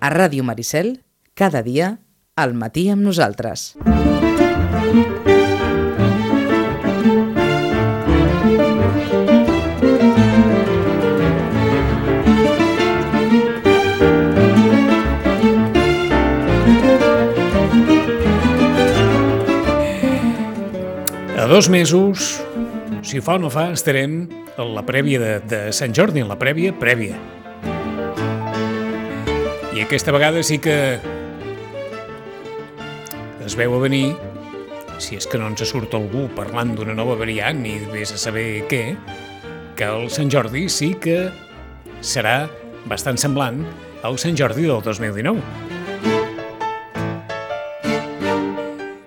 A Ràdio Maricel, cada dia, al matí amb nosaltres. A dos mesos, si fa o no fa, estarem a la prèvia de, de Sant Jordi, en la prèvia prèvia. Aquesta vegada sí que es veu a venir, si és que no ens surt algú parlant d'una nova variant i vés a saber què, que el Sant Jordi sí que serà bastant semblant al Sant Jordi del 2019.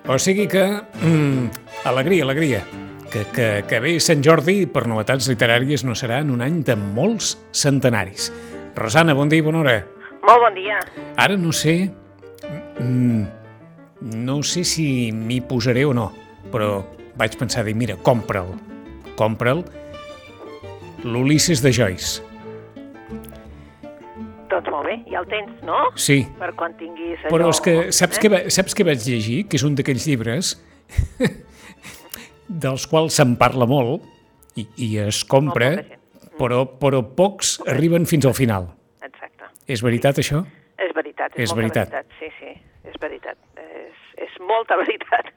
O sigui que... Mm, alegria, alegria. Que, que, que bé Sant Jordi, per novetats literàries, no serà en un any de molts centenaris. Rosana, bon dia i bona hora. Molt bon dia. Ara no sé... Mm, no sé si m'hi posaré o no, però vaig pensar dir, mira, compra'l. Compra'l l'Ulisses de Joyce. Doncs molt bé, ja el tens, no? Sí, Per quan tinguis allò... però és que saps, eh? va- saps què vaig llegir? Que és un d'aquells llibres dels quals se'n parla molt i, i es compra, però, però pocs arriben fins al final. És veritat, això? És veritat, és, És molta veritat. veritat. Sí, sí, és veritat. És, és molta veritat.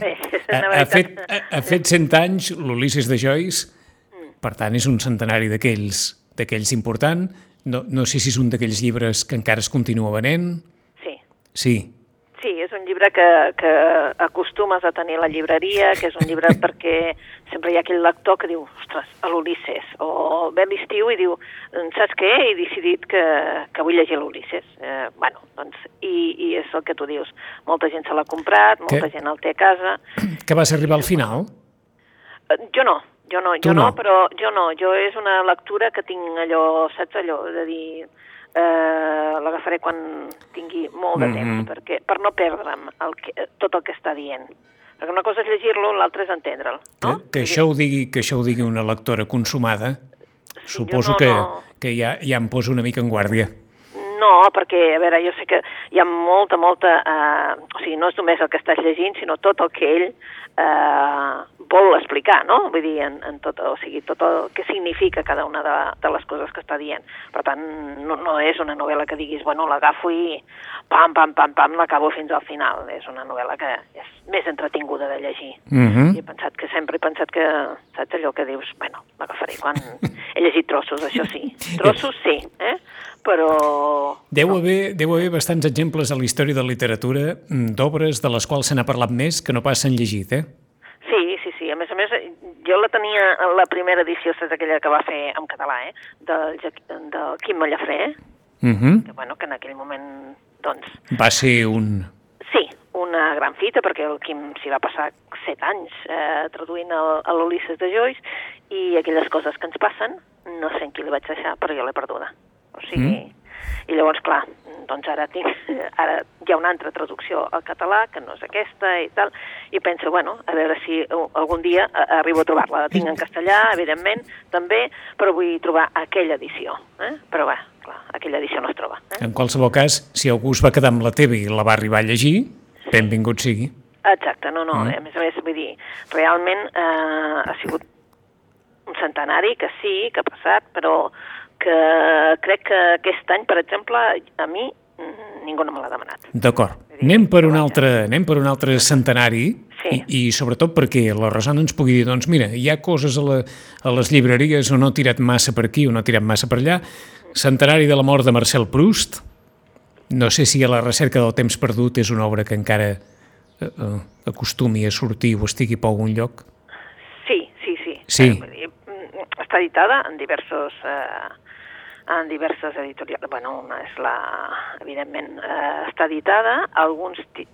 Bé, és Ha, veritat. fet, ha, ha fet 100 anys l'Ulisses de Joyce, Mm. per tant és un centenari d'aquells d'aquells important. No, no sé si és un d'aquells llibres que encara es continua venent. Sí. Sí, Sí, és un llibre que, que acostumes a tenir a la llibreria, que és un llibre perquè sempre hi ha aquell lector que diu, ostres, a l'Ulisses, o ve l'estiu i diu, saps què? He decidit que, que vull llegir l'Ulisses. Eh, bueno, doncs, i, i és el que tu dius. Molta gent se l'ha comprat, molta Què? gent el té a casa. que vas arribar al final. Eh, Jo no, jo no, Tu jo no, no. però jo no, jo és una lectura que tinc allò, saps allò, de dir, eh, l'agafaré quan tingui molt de temps, perquè, per no perdre'm el que, tot el que està dient. Perquè una cosa és llegir-lo, l'altra és entendre'l. Que, No? que, això ho digui, que això ho digui una lectora consumada, suposo no, que, no. que ja, ja em poso una mica en guàrdia. No, perquè, a veure, jo sé que hi ha molta, molta... Eh, o sigui, no és només el que estàs llegint, sinó tot el que ell eh, vol explicar, no? Vull dir, en, en tot, o sigui, tot el que significa cada una de, de les coses que està dient. Per tant, no, no és una novel·la que diguis, bueno, l'agafo i pam, pam, pam, pam, l'acabo fins al final. És una novel·la que és més entretinguda de llegir. Mhm. I he pensat que sempre he pensat que, saps allò que dius, bueno, l'agafaré quan... He llegit trossos, això sí. Trossos sí, eh? Però... Deu haver, deu haver bastants exemples a la història de la literatura mm, d'obres de les quals se n'ha parlat més que no pas s'han llegit, eh? Sí, sí, sí. A més a més, jo la tenia en la primera edició, saps aquella que va fer en català, eh? Del, del Quim Mallafré, Mhm. que, bueno, que en aquell moment, doncs, Va ser un... sí, una gran fita, perquè el Quim s'hi va passar set anys eh, traduint a l'Ulisses de Joyce, i aquelles coses que ens passen, no sé en qui li vaig deixar, però jo l'he perduda. O sigui... Mm. I llavors, clar, doncs ara, tinc, ara hi ha una altra traducció al català, que no és aquesta i tal, i penso, bueno, a veure si algun dia uh, arribo a trobar-la. La tinc en castellà, evidentment, també, però vull trobar aquella edició. Eh? Però, bé, clar, aquella edició no es troba. Eh? En qualsevol cas, si algú es va quedar amb la teva i la va arribar a llegir, benvingut sigui. Exacte, no, no, Mm. a més a més, vull dir, realment eh, ha sigut un centenari que sí, que ha passat, però que crec que aquest any, per exemple, a mi mm, ningú no me l'ha demanat. D'acord. Anem per un altre, anem per un altre centenari Sí. i, i sobretot perquè la Rosana ens pugui dir, doncs mira, hi ha coses a, la, a les llibreries on no ha tirat massa per aquí o no ha tirat massa per allà. Centenari de la mort de Marcel Proust. No sé si a la recerca del temps perdut és una obra que encara eh, eh, acostumi a sortir o estigui per algun lloc. Sí, sí, sí. Sí. Eh, mm, està editada en diversos... Eh, en diverses editorials. Bueno, una és la... Evidentment, eh, està editada. Alguns ti-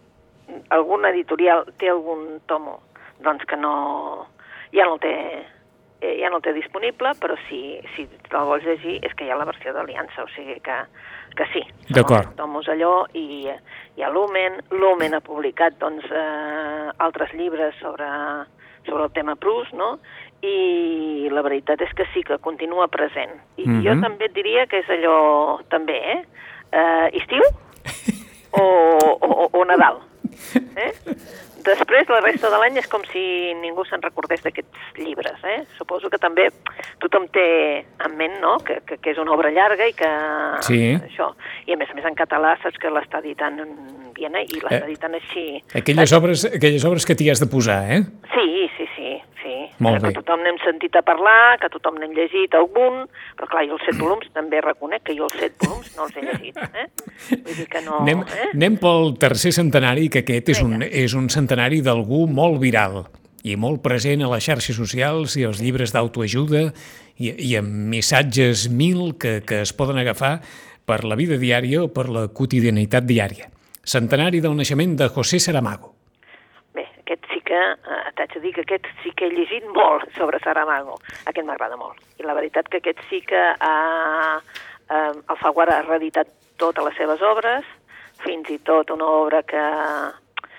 algun editorial té algun tomo doncs que no... Ja no el té eh, ja no el té disponible, però si, si te'l vols llegir és que hi ha la versió d'Aliança, o sigui que, que sí. D'acord. Tomos allò i hi ha Lumen. Lumen ha publicat doncs, eh, altres llibres sobre, sobre el tema Prus, no? I la veritat és que sí, que continua present. I Mhm. jo també et diria que és allò, també, eh? eh, estiu o, o, o Nadal. Eh? Després, la resta de l'any és com si ningú se'n recordés d'aquests llibres. Eh? Suposo que també tothom té en ment no? que, que, que és una obra llarga i que... Sí. Això. I a més a més en català saps que l'està editant en Viena i l'està Eh. editant així. Aquelles obres, aquelles obres que t'hi has de posar, eh? Sí, sí, sí, sí. Molt que bé. tothom n'hem sentit a parlar, que tothom n'hem llegit algun, però clar, jo els set volums també reconec que jo els set volums no els he llegit, eh? Vull dir que no... anem, eh? anem pel tercer centenari, que aquest és un, és un centenari d'algú molt viral i molt present a les xarxes socials i als llibres d'autoajuda i, i amb missatges mil que, que es poden agafar per la vida diària o per la quotidianitat diària. Centenari del naixement de José Saramago. Aquest sí que, eh, t'haig de dir que aquest sí que he llegit molt sobre Saramago. Aquest m'agrada molt. I la veritat que aquest sí que ha, eh, Alfaguara ha reeditat totes les seves obres, fins i tot una obra que,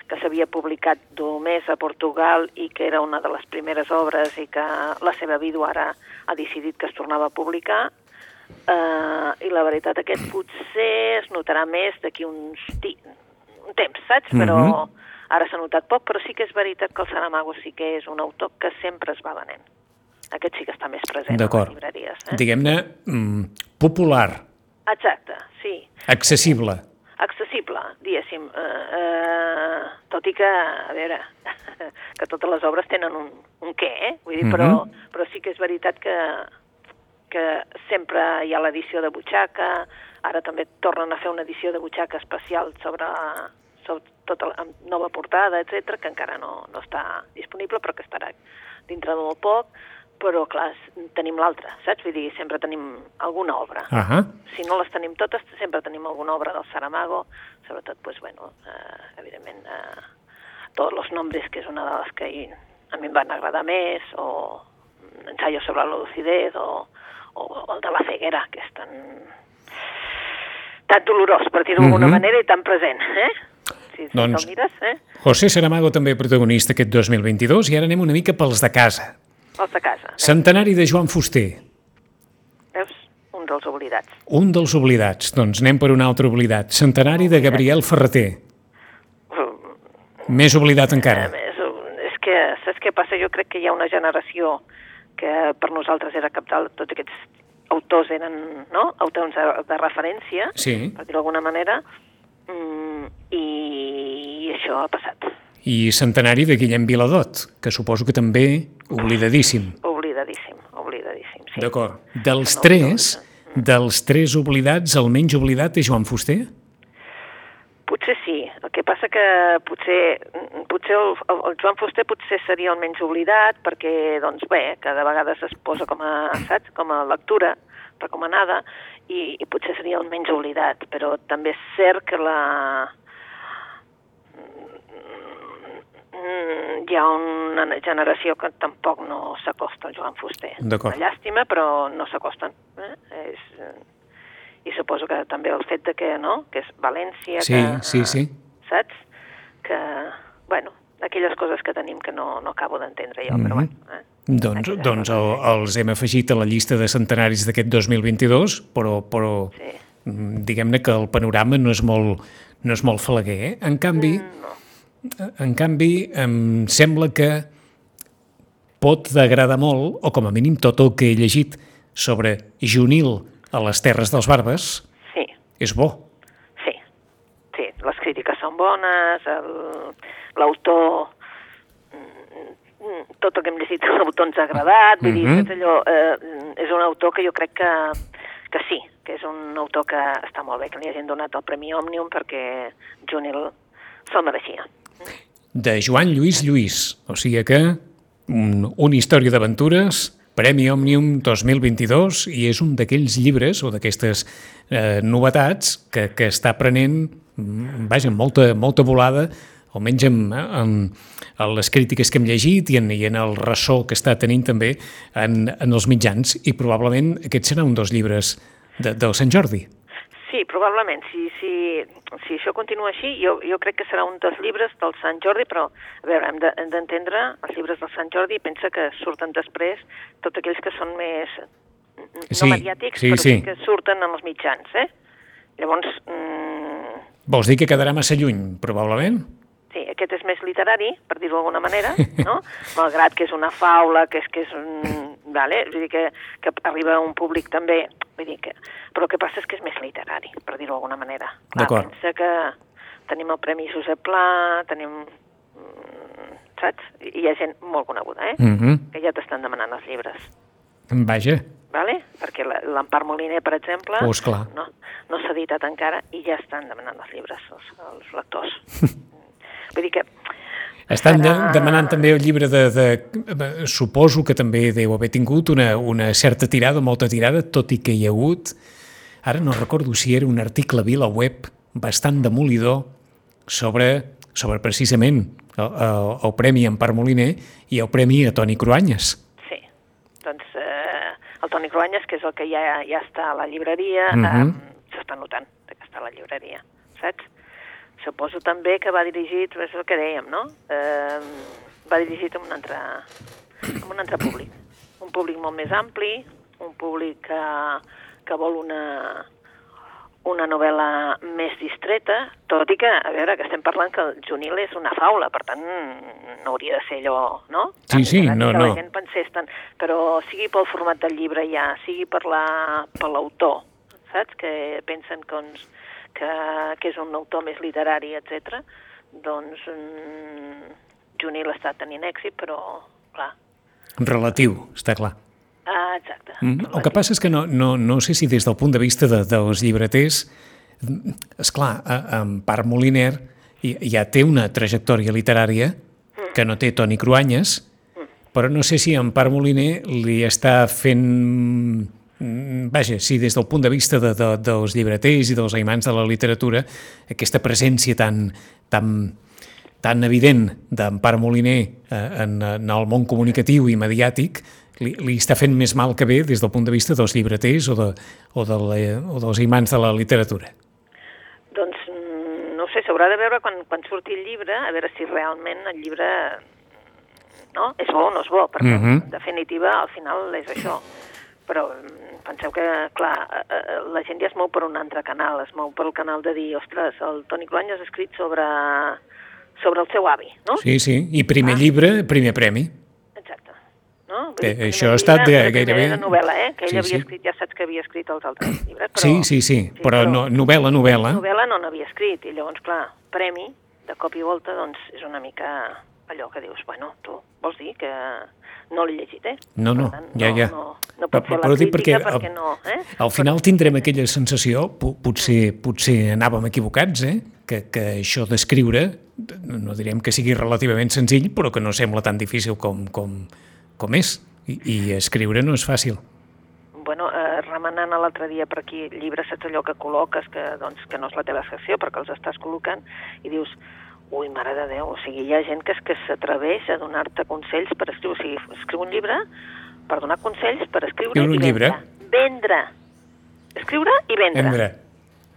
que s'havia publicat només a Portugal i que era una de les primeres obres i que la seva vídua ara ha decidit que es tornava a publicar. Uh, I la veritat, aquest potser es notarà més d'aquí uns un temps, saps? Però Mhm. Ara s'ha notat poc, però sí que és veritat que el Saramago sí que és un autor que sempre es va venent. Aquest sí que està més present a les llibreries. Eh? Diguem-ne, mm, popular, Exacte, sí. accessible. accessible, diguéssim. Eh, eh, tot i que, a veure, que totes les obres tenen un, un què, eh? Vull dir, Mhm. però, però sí que és veritat que, que sempre hi ha l'edició de butxaca, ara també tornen a fer una edició de butxaca especial sobre, sobre tota la amb nova portada, etc que encara no, no està disponible, però que estarà dintre de molt poc, però clar, tenim l'altra, saps? Vull dir, sempre tenim alguna obra Ahà. si no les tenim totes, sempre tenim alguna obra del Saramago, sobretot, pues, bueno, eh, evidentment, eh, tots los nombres, que és una de les que a mi em van agradar més, o ensayo sobre la lucidez, o, o el de la ceguera, que és tan, tan dolorós, per dir-ho d'alguna Mhm. manera, i tan present, eh? Si, si Doncs- te'l mires, eh? José Saramago també protagonista aquest 2022 i ara anem una mica pels de casa. Els de casa. Eh? Centenari de Joan Fuster, Veus? Un dels oblidats. un dels oblidats. Doncs anem per un altre oblidat. Centenari de Gabriel Ferreter, més oblidat A encara. més, és que, saps què passa? Jo crec que hi ha una generació que per nosaltres era capdalt, tots aquests autors eren no? autors de, de referència, Sí. per dir-ho d'alguna manera, mm, i això ha passat. I centenari de Guillem Viladot, que suposo que també oblidadíssim. Oblidadíssim, oblidadíssim, sí. D'acord. Dels No, tres, dels tres oblidats, el menys oblidat és Joan Fuster? Potser sí, el que passa que potser, potser el, el Joan Fuster potser seria el menys oblidat perquè, doncs bé, cada vegada es posa com a, saps, com a lectura recomanada i, i potser seria el menys oblidat, però també és cert que la... Mm, hi ha una generació que tampoc no s'acosta al Joan Fuster. D'acord. Una llàstima, però no s'acosten. Eh? És, I suposo que també el fet de que, no?, que és València, Sí, que, sí, sí. saps? Que, bueno, aquelles coses que tenim que no, no acabo d'entendre jo, Mhm. però bueno. Eh? Doncs, Aquelles doncs el, els hem afegit a la llista de centenaris d'aquest 2022, però, però Sí. mm, diguem-ne que el panorama no és molt, no és molt falaguer. Eh? En canvi, Mm, en canvi, em sembla que pot agradar molt, o com a mínim tot el que he llegit sobre Junil a les Terres dels Barbes Sí, és bo. Crítiques són bones, l'autor, mm, mm, tot el que hem llegit l'autor ens ha agradat, vull dir, Mhm. és allò, eh, és un autor que jo crec que, que sí, que és un autor que està molt bé, que li hagin donat el Premi Òmnium perquè Junil se'l mereixia. de Joan Lluís Lluís. O sigui que un, una història d'aventures, Premi Òmnium 2022, i és un d'aquells llibres o d'aquestes eh, novetats que, que està prenent, mm, vaja, molta, molta volada, almenys en, en, en les crítiques que hem llegit i en, i en el ressò que està tenint també en, en els mitjans, i probablement aquest serà un dels llibres de, del Sant Jordi. Sí, probablement. Si, si, si això continua així, jo, jo crec que serà un dels llibres del Sant Jordi, però, a veure, hem de- d'entendre els llibres del Sant Jordi i pensa que surten després tots aquells que són més, n- no Sí, mediàtics, sí, però sí. que surten en els mitjans, eh? Llavors, mm, Vols dir que quedarà massa lluny, probablement? sí, aquest és més literari, per dir-ho d'alguna manera, no? Malgrat que és una faula, que és que és un... Vale? Vull dir que, que arriba a un públic també, vull dir que... Però el que passa és que és més literari, per dir-ho d'alguna manera. D'acord. Pensa que tenim el Premi Josep Pla, tenim... mm, Saps? I hi ha gent molt coneguda, eh? Mm -hmm. Que ja t'estan demanant els llibres. Vaja, Vale? Perquè la- l'Empar Moliner, per exemple, Oh, esclar. no, no s'ha editat encara i ja estan demanant els llibres, els, els lectors. Vull dir que estan de, demanant també el llibre de, de... Suposo que també deu haver tingut una, una certa tirada, molta tirada, tot i que hi ha hagut... Ara no recordo si era un article a VilaWeb bastant demolidor sobre, sobre precisament el, el, el Premi Empar Moliner i el Premi a Toni Cruanyes. El Toni Cruanyes, que és el que ja, ja està a la llibreria, Mhm. eh, s'està notant que està a la llibreria, saps? Suposo també que va dirigit, és el que dèiem, no? Eh, va dirigit a un altre, a un altre públic. Un públic molt més ampli, un públic que, que vol una, una novel·la més distreta, tot i que, a veure, que estem parlant que el juvenil és una faula, per tant, no hauria de ser allò, no? Sí, sí, no, que no. La gent pensés tant, però sigui pel format del llibre ja, sigui per la- per l'autor, saps? Que pensen que, uns, que, que és un autor més literari, etc. doncs mm, juvenil està tenint èxit, però, clar, Relatiu, està clar. Ah, exacte. Mm, El que passa és que no, no, no sé si des del punt de vista de, dels llibreters, és clar, en Part Moliner ja, té una trajectòria literària que no té Toni Cruanyes, però no sé si en Part Moliner li està fent... mm, Vaja, si des del punt de vista de, de, dels llibreters i dels aimants de la literatura, aquesta presència tan, tan, tan evident d'Empar Moliner eh, en, en el món comunicatiu i mediàtic li, li està fent més mal que bé des del punt de vista dels llibreters o, de, o, de la, o dels imants de la literatura. Doncs no sé, s'haurà de veure quan, quan surti el llibre, a veure si realment el llibre no? és bo o no és bo, perquè Mhm. en definitiva al final és això. Però mm, penseu que, clar, eh, eh, la gent ja es mou per un altre canal, es mou per el canal de dir, ostres, el Toni Cruanyes ha escrit sobre, sobre el seu avi, no? Sí, sí, i primer llibre, primer premi. No? Vull Que dir, això ha estat llibre, de- gairebé- novel·la, eh? Que ell Sí, havia sí. escrit, ja saps que havia escrit els altres llibres, però... Sí, sí, sí, però però- no, novel·la, novel·la. novel·la no n'havia escrit, i llavors, clar, premi, de cop i volta, doncs és una mica allò que dius, bueno, tu vols dir que no l'he llegit, eh? No, no, Per tant, ja, ja. No, no Però- pot fer però la dic crítica perquè, perquè, no, eh? Al final tindrem aquella sensació, po- potser, potser anàvem equivocats, eh? que, que això d'escriure, no direm que sigui relativament senzill, però que no sembla tan difícil com, com, com és. I, I escriure no és fàcil. Bueno, eh, remenant l'altre dia per aquí llibres, saps allò que col·loques, que, doncs, que no és la teva secció, perquè els estàs col·locant, i dius, ui, mare de Déu, o sigui, hi ha gent que, és que s'atreveix a donar-te consells per escriure, o sigui, escriu un llibre per donar consells per escriure Escriure un i llibre. vendre. Vendre! Escriure i vendre. Vendre.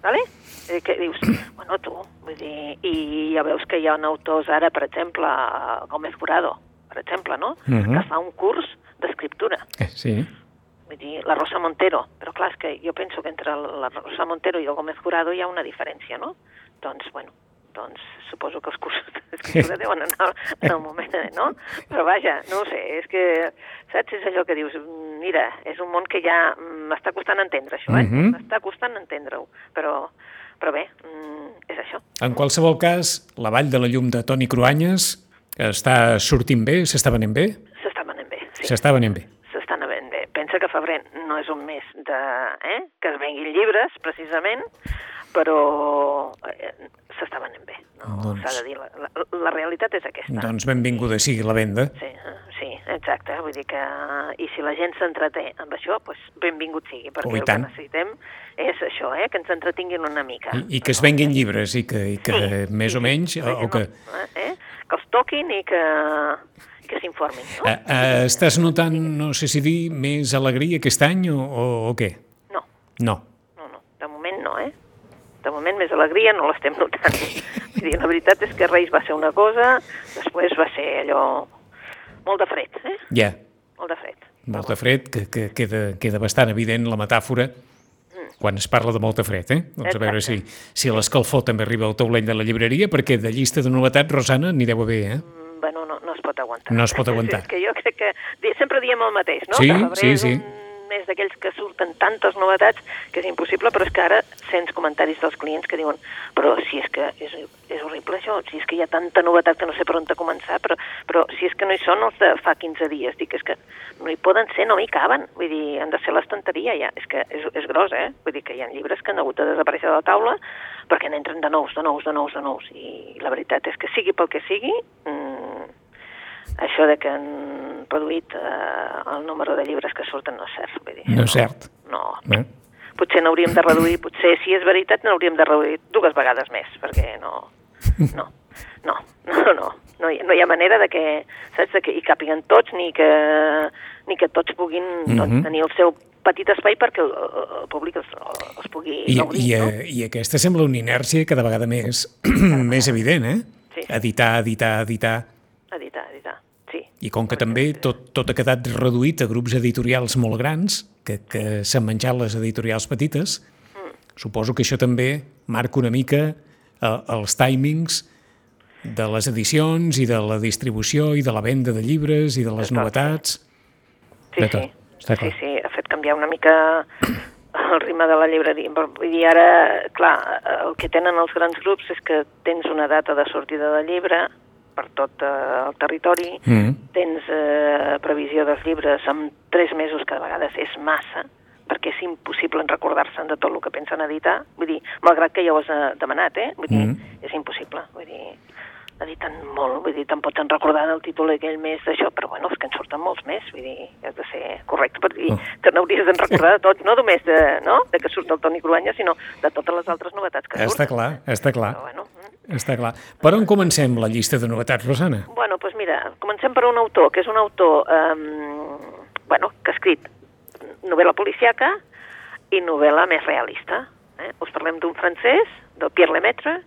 Vale? Eh, que dius, bueno, tu, vull dir, i ja veus que hi ha autors ara, per exemple, Gómez Jurado, per exemple, no? Mhm. Que fa un curs d'escriptura. Eh, sí. Vull dir, la Rosa Montero. Però clar, és que jo penso que entre la Rosa Montero i el Gómez Jurado hi ha una diferència, no? Doncs, bueno, doncs suposo que els cursos d'escriptura deuen anar en el moment, no? Però vaja, no sé, és que, saps, és allò que dius, mira, és un món que ja m'està costant entendre això, eh? Mhm. M'està costant entendre-ho, però, però bé, mm, és això. En qualsevol cas, la Vall de la Llum de Toni Cruanyes està sortint bé, s'està venent bé? S'està venent bé, sí. S'està venent bé. s'està venent bé. Pensa que febrer no és un mes de, eh, que es venguin llibres, precisament, però eh, s'està venent bé. No? Doncs- S'ha de dir, la, la, la realitat és aquesta. Doncs benvinguda sigui la venda. Sí, sí, exacte. Vull dir que... I si la gent s'entreté amb això, doncs benvingut sigui, perquè Oh, el que necessitem és això, eh, que ens entretinguin una mica. I, i que es venguin llibres i que, i que Sí, més sí, o menys... sí, o, o que, no, eh? que els toquin i que, que s'informin. No? eh, eh, estàs notant, no sé si dir, més alegria aquest any o, o, o què? No, No. No, no, de moment no, eh? De moment més alegria no l'estem notant. Vull dir, la veritat és que Reis va ser una cosa, després va ser allò... Molt de fred, eh? Ja, Molt de fred. molt de fred, que, que queda, queda bastant evident la metàfora. Mm, quan es parla de molta fred, eh? Doncs a veure si, si l'escalfor també arriba al taulell de la llibreria, perquè de llista de novetats, Rosana, n'hi deu haver, eh? Mm, Bueno, no, no es pot aguantar. No es pot aguantar. És que jo crec que sempre diem el mateix, no? Sí, sí, sí. un mes d'aquells que surten tantes novetats que és impossible, però és que ara sents comentaris dels clients que diuen però si és que és, és horrible això, si és que hi ha tanta novetat que no sé per on començar, però, però si és que no hi són els de fa 15 dies, dic, és que no hi poden ser, no hi caben, vull dir, han de ser l'estanteria ja, és que és, és gros, eh? Vull dir que hi ha llibres que han hagut de desaparèixer de la taula perquè n'entren de nous, de nous, de nous, de nous, i la veritat és que sigui pel que sigui, mmm, això de que han reduït eh, el número de llibres que surten no és cert. Vull dir, No és cert. No. Eh? Potser n'hauríem de reduir, potser si és veritat n'hauríem de reduir dues vegades més, perquè no, no, no, no, no, no hi, no hi ha manera de que, saps, de que hi càpiguen tots, ni que, ni que tots puguin doncs, Mhm. tenir el seu petit espai perquè el, el públic els, els pugui I, gaudir, i, no? eh, I aquesta sembla una inèrcia cada vegada més, més evident, eh? Sí. Editar, editar, editar. Editar. I com que també tot, tot ha quedat reduït a grups editorials molt grans, que, que s'han menjat les editorials petites, suposo que això també marca una mica eh, els timings de les edicions i de la distribució i de la venda de llibres i de les De novetats. Sí, De sí. tot, està sí, clar. sí, ha fet canviar una mica el ritme de la llibreria. Vull dir, ara, clar, el que tenen els grans grups és que tens una data de sortida del llibre per tot eh, el territori, Mm. tens eh, previsió dels llibres amb tres mesos, que de vegades és massa, perquè és impossible recordar-se'n de tot el que pensen editar. Vull dir, malgrat que ja ho has eh, demanat, eh? Vull dir, Mm. és impossible. Vull dir, editen molt, vull dir, te'n pots recordar del títol aquell mes d'això, però bueno, és que en surten molts més, vull dir, has de ser correcte, per dir, Oh. te n'hauries de recordar de tots, no només de, no? de que surt el Toni Cruanya, sinó de totes les altres novetats que Està surten. clar, està clar, Però, bueno, mm. està clar. Per on comencem la llista de novetats, Rosana? Bueno, doncs mira, comencem per un autor, que és un autor um, bueno, que ha escrit novel·la policiaca i novel·la més realista. Eh? Us parlem d'un francès, del Pierre Lemaitre,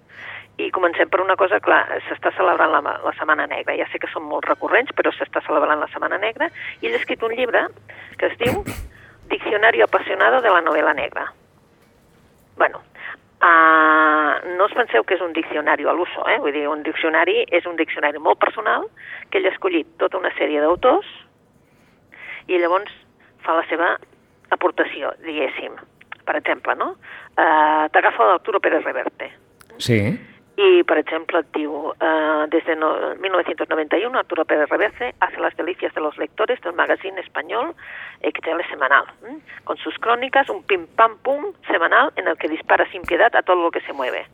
i comencem per una cosa, clar, s'està celebrant la, la Setmana Negra. Ja sé que són molt recurrents, però s'està celebrant la Setmana Negra, i ell ha escrit un llibre que es diu Diccionario apasionado de la novela negra. Bueno, uh, no us penseu que és un diccionari a l'uso, eh? Vull dir, un diccionari és un diccionari molt personal que ell ha escollit tota una sèrie d'autors i llavors fa la seva aportació, diguéssim. Per exemple, no? Uh, T'agafa l'Arturo Pérez Reverte Sí. Y, por ejemplo, diu, eh, desde no, 1991 Arturo Pérez Reverte hace las delicias de los lectores del magazine español XL Semanal, con sus crónicas, un pim pam pum semanal en el que dispara sin piedad a todo lo que se mueve.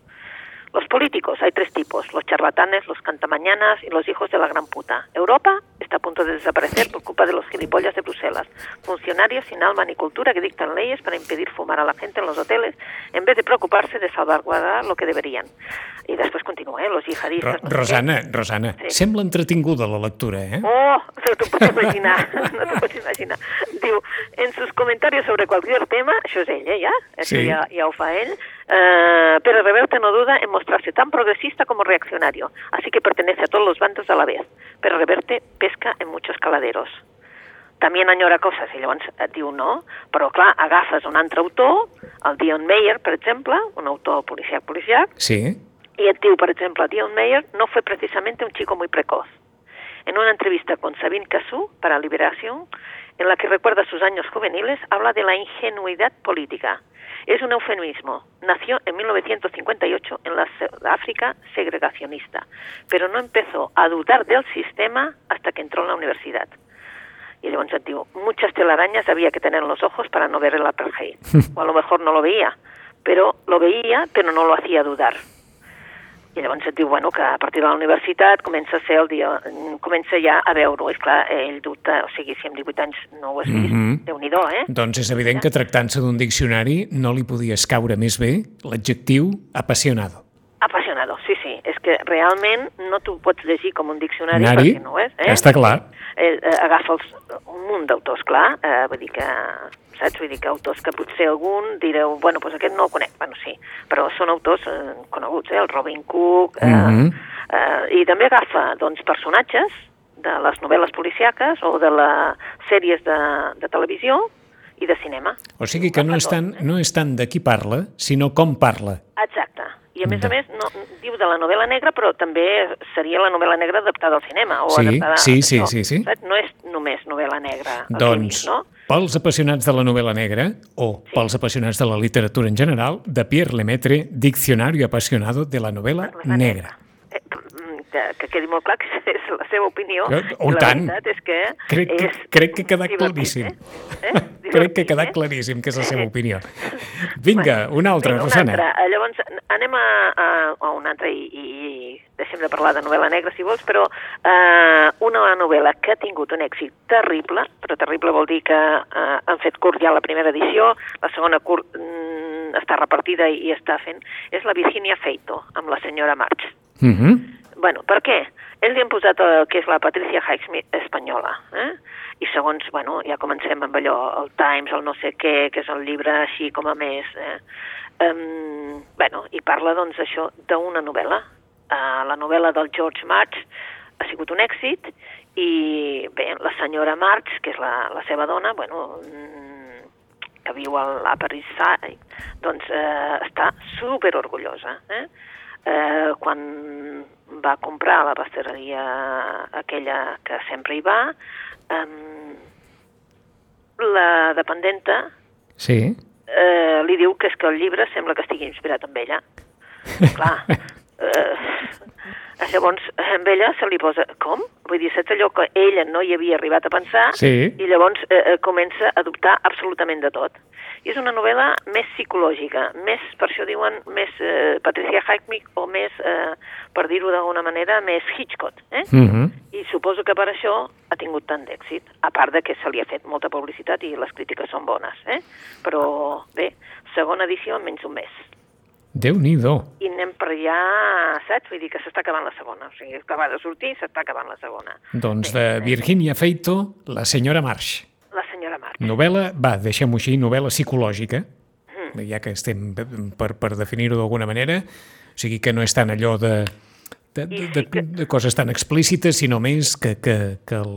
Los políticos, hay tres tipos, los charlatanes, los cantamañanas y los hijos de la gran puta. Europa está a punto de desaparecer por culpa de los gilipollas de Bruselas, funcionarios sin alma ni cultura que dictan leyes para impedir fumar a la gente en los hoteles en vez de preocuparse de salvaguardar lo que deberían. Y después continúa, ¿eh? los Ro yihadistas... no sé qué. Rosana, Rosana, Sí. sembla entretinguda la lectura, eh? Oh, no t'ho pots imaginar, no t'ho pots imaginar. Diu, en sus comentarios sobre cualquier tema, això és ell, eh, ja? Això Sí. ja, ja ho fa ell, eh, pero Reverte no duda en mostrarse tan progresista como reaccionario, así que pertenece a todos los bandos a la vez. Pero Reverte pesca en muchos caladeros. També enyora coses, i llavors et diu no, però clar, agafes un altre autor, el Dion Meyer, per exemple, un autor policiac policiac, Sí. y el tío, por ejemplo, Dion Meyer no fue precisamente un chico muy precoz. En una entrevista con Sabine Cassou para Liberación, en la que recuerda sus años juveniles, habla de la ingenuidad política. Es un eufemismo. Nació en 1958 en la África segregacionista, pero no empezó a dudar del sistema hasta que entró en la universidad. Y et diu, muchas telarañas había que tener en los ojos para no ver el apartheid. O a lo mejor no lo veía, pero lo veía, pero no lo hacía dudar. I llavors et diu, bueno, que a partir de la universitat comença a ser el dia, comença ja a veure-ho. És clar, ell dubta, o sigui, si amb 18 anys no ho has vist, mm. -hmm. déu-n'hi-do, eh? Doncs és evident que tractant-se d'un diccionari no li podies caure més bé l'adjectiu apassionado. Sí, sí. És que realment no t'ho pots llegir com un diccionari Nari, perquè no ho és, eh? està clar. Eh, eh, agafa els, un munt d'autors, clar, eh, vull dir que saps? Vull dir que autors que potser algun direu, bueno, doncs aquest no el conec, bueno, sí, però són autors eh, coneguts, eh? el Robin Cook, eh, Mhm. eh, i també agafa, doncs, personatges de les novel·les policiaques o de les sèries de, de televisió i de cinema. O sigui que no és tant, no és tant de qui parla, sinó com parla. Exacte. I a més a més, no, diu de la novel·la negra, però també seria la novel·la negra adaptada al cinema. O Sí, adaptada, sí, sí, això, sí, sí. saps? No és només novel·la negra. Doncs, dius, no? pels apassionats de la novel·la negra, o pels apassionats de la literatura en general, de Pierre Lemaitre, Diccionario apasionado de la novel·la novel·la negra. Eh, que, que quedi molt clar que és la seva opinió. Eh, oh, la tant. veritat és que Crec que- és crec que ha quedat divertit, claríssim. Eh? Eh? Crec que quedat eh? claríssim que és la seva opinió. Vinga, una altra, Vinga, Rosana. Una altra. Eh, Llavors, anem a, a, a una altra i, i deixem de parlar de novel·la negra, si vols, però eh, una novel·la que ha tingut un èxit terrible, però terrible vol dir que eh, han fet curt ja la primera edició, la segona curt mm, està repartida i, i està fent, és la Virginia Feito, amb la senyora March. Uh -huh. Bueno, per què? Ells li han posat el que és la Patricia Highsmith espanyola, eh? I segons, bueno, ja comencem amb allò, el Times, el no sé què, que és el llibre així com a més, eh? Um, bueno, i parla, doncs, això d'una novel·la. Uh, la novel·la del George March ha sigut un èxit i, bé, la senyora March, que és la, la seva dona, bueno, mm, que viu a l'Upper East Side, doncs eh, està super orgullosa, eh? Eh, quan va comprar la pasteleria aquella que sempre hi va, eh, la dependenta Sí. eh, li diu que és que el llibre sembla que estigui inspirat en ella. Clar, eh, llavors amb ella se li posa... Com? Vull dir, saps allò que ella no hi havia arribat a pensar Sí. i llavors eh, eh, comença a dubtar absolutament de tot. I és una novel·la més psicològica, més, per això diuen, més eh, Patricia Highsmith o més, eh, per dir-ho d'alguna manera, més Hitchcock. Eh? Uh -huh. I suposo que per això ha tingut tant d'èxit, a part de que se li ha fet molta publicitat i les crítiques són bones. Eh? Però bé, segona edició en menys d'un mes. Déu-n'hi-do. I anem per allà, saps? Vull dir que s'està acabant la segona. O sigui, acaba de sortir i s'està acabant la segona. Doncs de Virginia Feito, la senyora March. La senyora March. Novel·la, va, deixem-ho així, novel·la psicològica, Mm. ja que estem per, per definir-ho d'alguna manera, o sigui que no és tant allò de, de, de, de, de coses tan explícites, sinó més que, que, que el,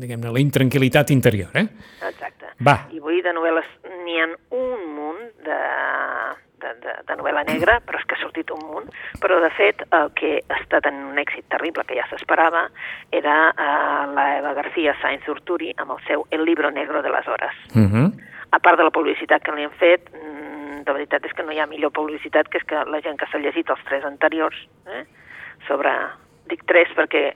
diguem-ne, la intranquil·litat interior, eh? Exacte. Va. I vull dir, de novel·les, n'hi ha un munt de, de, de, de novel·la negra, però és que ha sortit un munt. Però, de fet, el que ha estat en un èxit terrible, que ja s'esperava, era uh, la Eva García Sáenz Urturi amb el seu El libro negro de les hores. Uh -huh. A part de la publicitat que li han fet, mm, de veritat és que no hi ha millor publicitat que és que la gent que s'ha llegit els tres anteriors, eh, sobre... Dic tres perquè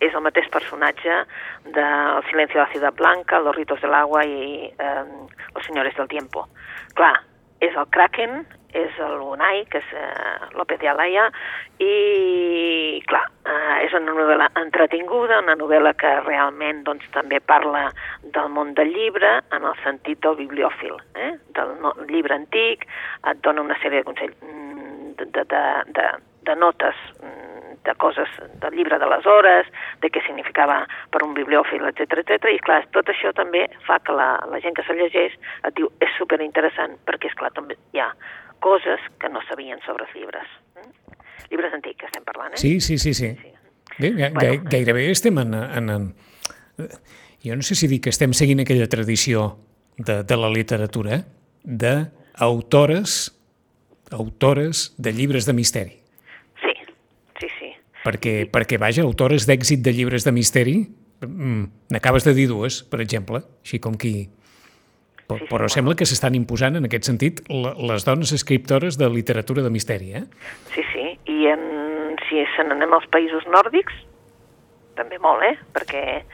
és el mateix personatge de El silencio de la ciudad blanca, Los ritos del agua i eh, Los señores del tiempo. Clar, és el Kraken, és el Unai, que és eh, López de Alaya, i, clar, eh, és una novel·la entretinguda, una novel·la que realment doncs, també parla del món del llibre en el sentit del bibliòfil, eh? del no, llibre antic, et dona una sèrie de consells, mm, de, de, de, de, de notes mm, de coses del llibre d'aleshores, de què significava per un bibliòfil, etc etc. i clar, tot això també fa que la, la gent que se llegeix et diu és superinteressant perquè, és clar també hi ha coses que no sabien sobre els llibres. Mm? Llibres antics, que estem parlant, eh? Sí, sí, sí, sí. Bé, ga, ga, Bueno. gairebé estem en, en, en... Jo no sé si dir que estem seguint aquella tradició de, de la literatura d'autores autores de llibres de misteri. Sí, sí, sí. Perquè, perquè vaja, autores d'èxit de llibres de misteri, mm, n'acabes de dir dues, per exemple, així com qui... Però, Sí, sí, però bueno. sembla que s'estan imposant, en aquest sentit, les dones escriptores de literatura de misteri, eh? Sí, sí, i en, si se n'anem als països nòrdics, també molt, eh? Perquè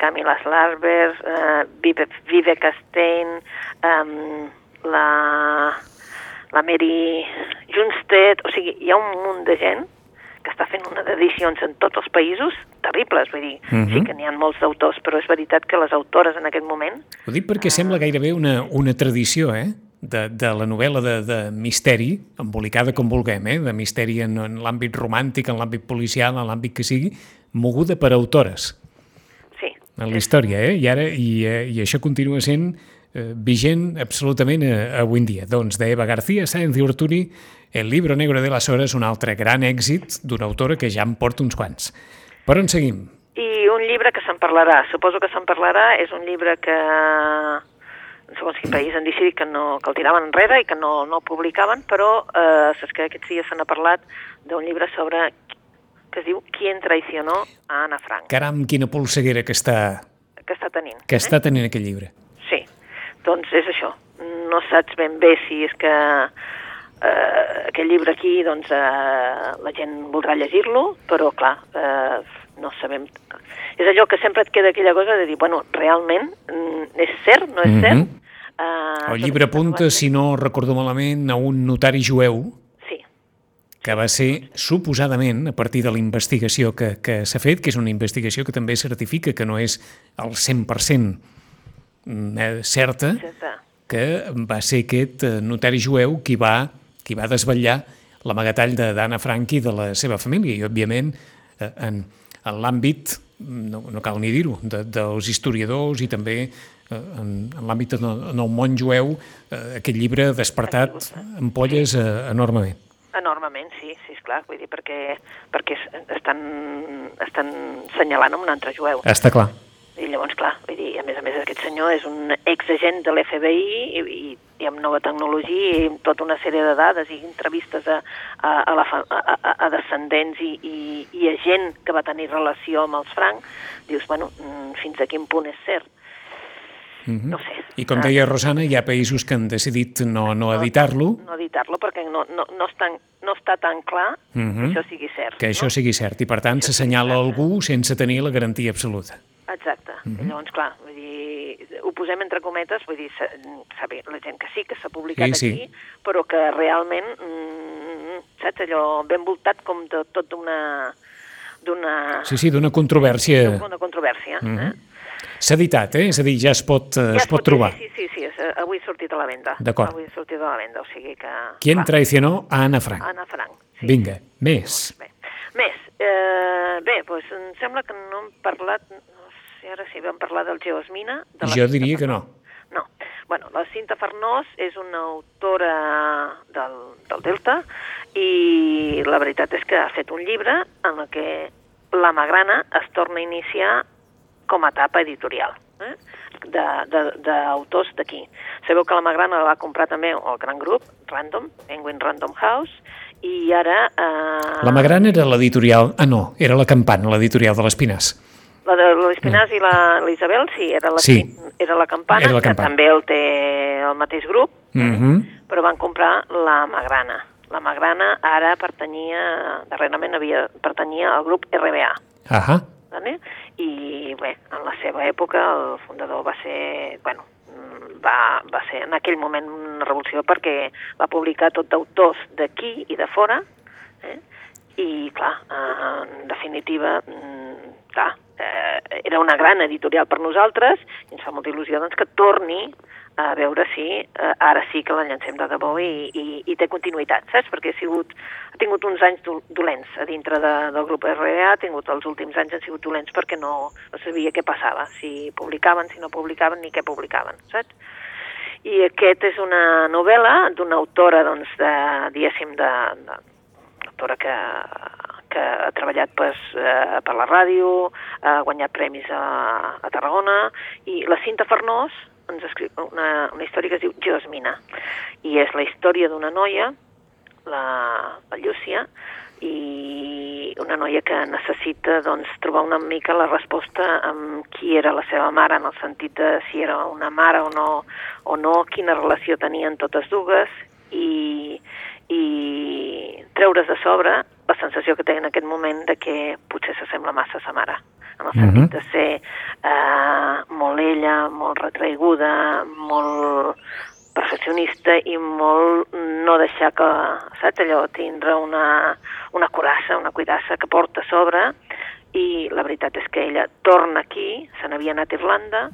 Camila Slarber, eh, Vive, Vive Castein, um, la, la Mary Junstedt, o sigui, hi ha un munt de gent que està fent una d'edicions en tots els països terribles, vull dir, Mhm. sí que n'hi ha molts d'autors, però és veritat que les autores en aquest moment Ho dic perquè sembla gairebé una, una tradició, eh? De, de la novel·la de, de misteri, embolicada com vulguem, eh? de misteri en, en l'àmbit romàntic, en l'àmbit policial, en l'àmbit que sigui, moguda per autores sí, en la història, eh? I, ara, i, eh, i això continua sent eh, vigent absolutament eh, avui en dia. Doncs d'Eva García Sáenz de Urturi, El libro negro de les hores, un altre gran èxit d'una autora que ja en porta uns quants. Per on seguim? I un llibre que se'n parlarà, suposo que se'n parlarà, és un llibre que, segons quin país han decidit que, no, que el tiraven enrere i que no, no el publicaven, però eh, saps que aquests dies se n'ha parlat d'un llibre sobre que es diu Quién traicionó a Ana Frank, Caram, quina polseguera que està, que està tenint. que està tenint aquest llibre. Doncs és això. No saps ben bé si és que eh, aquest llibre aquí doncs, eh, la gent voldrà llegir-lo, però clar, eh, no sabem... És allò que sempre et queda aquella cosa de dir, bueno, realment mm, és cert, no és Mhm. cert? Eh, El llibre apunta, si no recordo malament, a un notari jueu Sí, que va ser, suposadament, a partir de la investigació que, que s'ha fet, que és una investigació que també certifica que no és al 100% mm, eh, certa, certa. que va ser aquest eh, notari jueu qui va, qui va desvetllar l'amagatall de d'Anna Frank i de la seva família i, òbviament, eh, en, en l'àmbit, no, no cal ni dir-ho, de, dels historiadors i també eh, en, en l'àmbit del del món jueu, eh, aquest llibre ha despertat ampolles eh, enormement. Enormement, sí, sí, esclar, vull dir, perquè, perquè es- estan, estan senyalant un altre jueu. Està clar. I llavors, clar, vull dir, a més a més aquest senyor és un exagent de l'FBI i, i, i amb nova tecnologia i amb tota una sèrie de dades i entrevistes a, a, a, la, a, a, descendents i, i, i a gent que va tenir relació amb els francs, dius, bueno, mm, fins a quin punt és cert? Mhm. No sé. I com deia Rosana, hi ha països que han decidit no, no editar-lo, No editar-lo perquè no, no, no, està, no està tan clar Mhm. que això sigui cert. que això no? sigui cert, i per tant s'assenyala algú sense tenir la garantia absoluta. Mm. -hmm. Llavors, clar, vull dir, ho posem entre cometes, vull dir, sa- saber la gent que sí, que s'ha publicat Sí, sí. aquí, però que realment, mm, saps, allò ben voltat com de tot d'una d'una Sí, sí, d'una controvèrsia. d'una controvèrsia. Mhm. eh? S'ha editat, eh? És a dir, ja es pot, eh, es es pot trobar. Sí, sí, sí, és, avui ha sortit a la venda. D'acord. Avui ha sortit a la venda, o sigui que... Qui clar, traicionó a Anna Frank? Anna Frank. Sí, Vinga, més. Bé, més, eh, bé, doncs em sembla que no hem parlat, ara si vam parlar del Geosmina. De la Jo Cinta diria que Farnós. no. No. Bueno, la Cinta Farnós és una autora del, del Delta i la veritat és que ha fet un llibre en el que la Magrana es torna a iniciar com a etapa editorial eh? d'autors d'aquí. Sabeu que la Magrana la va comprar també el gran grup, Random, Penguin Random House, i ara... Eh, La Magrana era l'editorial... Ah, no, era la Campana, l'editorial de l'Espinàs. La de l'Espinàs i la- l'Isabel, sí, era la, Sí. era la Campana, Era la que Campana. també el té el mateix grup, Mhm. però van comprar la Magrana. La Magrana ara pertanyia, darrerament havia, pertanyia al grup RBA. Ahà. Vale? I bé, en la seva època el fundador va ser, bueno, mm, va, va ser en aquell moment una revolució perquè va publicar tot d'autors d'aquí i de fora, eh? i clar, en definitiva, clar, eh, era una gran editorial per nosaltres i ens fa molta il·lusió doncs, que torni a veure si eh, ara sí que la llancem de debò i, i, i té continuïtat, saps? Perquè ha, sigut, ha tingut uns anys do- dolents a dintre de, del grup RBA, ha tingut els últims anys han sigut dolents perquè no, no sabia què passava, si publicaven, si no publicaven, ni què publicaven, saps? I aquest és una novel·la d'una autora, doncs, de, diguéssim, de, de, autora que, que ha treballat pues, eh, per la ràdio, ha guanyat premis a, a Tarragona, i la Cinta Farnós ens escriu una, una història que es diu Geosmina, i és la història d'una noia, la, la Llúcia, i una noia que necessita doncs, trobar una mica la resposta amb qui era la seva mare, en el sentit de si era una mare o no, o no quina relació tenien totes dues, i, i treure's de sobre la sensació que té en aquest moment de que potser s'assembla massa a sa mare, en el sentit Mhm. de ser eh, molt ella, molt retraiguda, molt perfeccionista i molt no deixar que, saps, allò, tindre una, una curassa, una cuidassa que porta a sobre i la veritat és que ella torna aquí, se n'havia anat a Irlanda,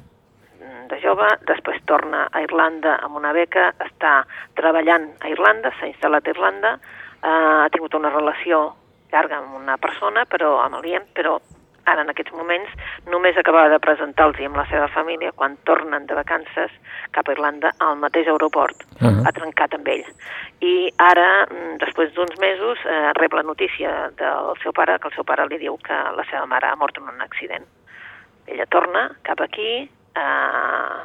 mm, de jove, després torna a Irlanda amb una beca, està treballant a Irlanda, s'ha instal·lat a Irlanda, eh, ha tingut una relació llarga amb una persona, però amb el Liam, però ara en aquests moments només acabava de presentar-los amb la seva família quan tornen de vacances cap a Irlanda al mateix aeroport. Ah. Ha trencat amb ell. I ara, mm, després d'uns mesos, eh, rep la notícia del seu pare, que el seu pare li diu que la seva mare ha mort en un accident. Ella torna cap aquí, eh,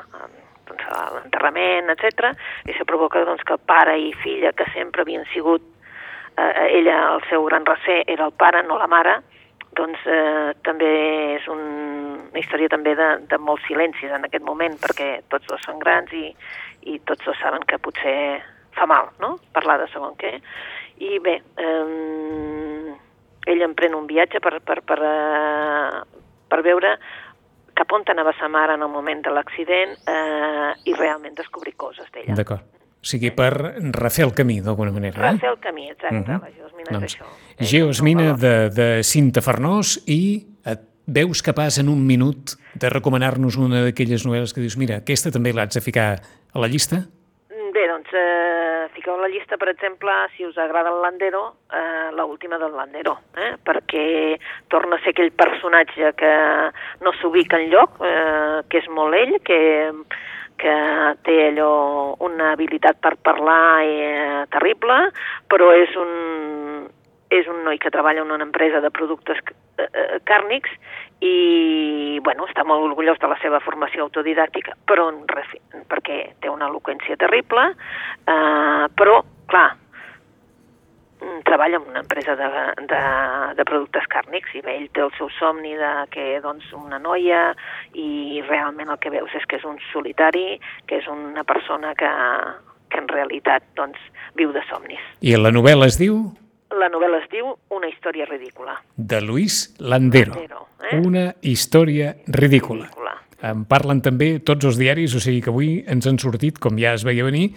doncs, a l'enterrament, etc. I això provoca doncs, que pare i filla, que sempre havien sigut, eh, ella, el seu gran recer era el pare, no la mare, doncs eh, també és un, una història també de, de molts silencis en aquest moment, perquè tots dos són grans i, i tots dos saben que potser fa mal, no?, parlar de segon què. I bé, eh, ell emprèn un viatge per, per, per, eh, per veure cap on anava sa mare en el moment de l'accident eh, i realment descobrir coses d'ella. D'acord. O sigui, per refer el camí, d'alguna manera. Eh? Refer el camí, exacte. Uh -huh. La geosmina doncs, és això. Geosmina de, de Cinta Farnós i et veus capaç en un minut de recomanar-nos una d'aquelles novel·les que dius, mira, aquesta també l'haig de ficar a la llista? Bé, doncs, eh, fiqueu a la llista, per exemple, si us agrada el Landero, eh, la última del Landero, eh, perquè torna a ser aquell personatge que no s'ubica en lloc, eh, que és molt ell, que que té allò una habilitat per parlar eh, terrible, però és un, és un noi que treballa en una empresa de productes eh, eh, càrnics i bueno, està molt orgullós de la seva formació autodidàctica, però en perquè té una eloqüència terrible, eh, però, clar, treballa en una empresa de, de, de productes càrnics i bé, ell té el seu somni de que doncs, una noia i realment el que veus és que és un solitari, que és una persona que, que en realitat doncs, viu de somnis. I la novel·la es diu? La novel·la es diu Una història ridícula. De Luis Landero. Landero eh? Una història ridícula. ridícula. En parlen també tots els diaris, o sigui que avui ens han sortit, com ja es veia venir,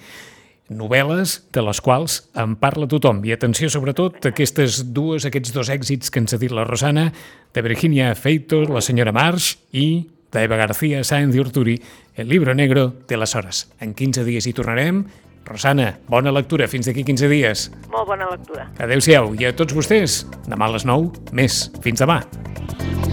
novel·les de les quals en parla tothom. I atenció sobretot a aquestes dues, aquests dos èxits que ens ha dit la Rosana, de Virginia Feito, la senyora Marsh, i d'Eva García Sáenz de Urturi, El libro negro de les hores. En 15 dies hi tornarem. Rosana, bona lectura. Fins d'aquí 15 dies. Molt bona lectura. Adéu-siau. I a tots vostès, demà a les 9, més. Fins demà. A